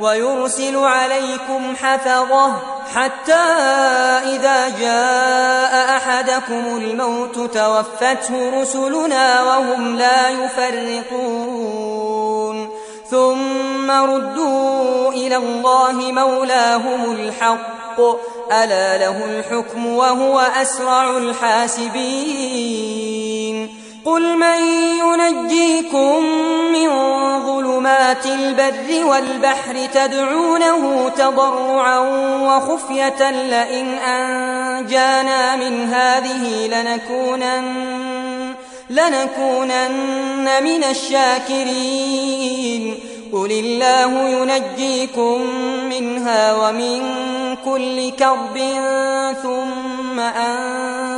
ويرسل عليكم حفظه حتى إذا جاء أحدكم الموت توفته رسلنا وهم لا يفرقون ثم ردوا إلى الله مولاهم الحق. ألا له الحكم وهو أسرع الحاسبين. قل من ينجيكم من ظلمات البر والبحر تدعونه تضرعا وخفية لئن أنجانا من هذه لنكونن, لنكونن من الشاكرين. قل الله ينجيكم منها ومن كل كرب ثم أنتم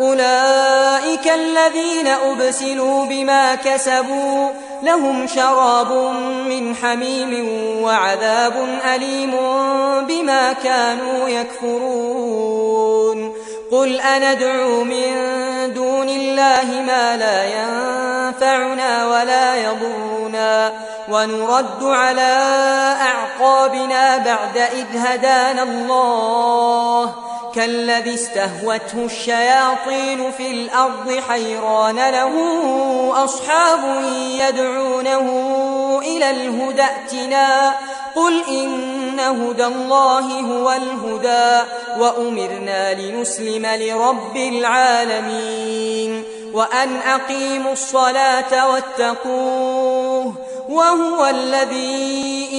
أولئك الذين أبسلوا بما كسبوا لهم شراب من حميم وعذاب أليم بما كانوا يكفرون قل أندعو من دون الله ما لا ينفعنا ولا يضرنا ونرد على أعقابنا بعد إذ هدانا الله كالذي استهوته الشياطين في الأرض حيران له أصحاب يدعونه إلى الهدى ائتنا. قل إن هدى الله هو الهدى وأمرنا لنسلم لرب العالمين. وأن أقيموا الصلاة واتقوه وهو الذي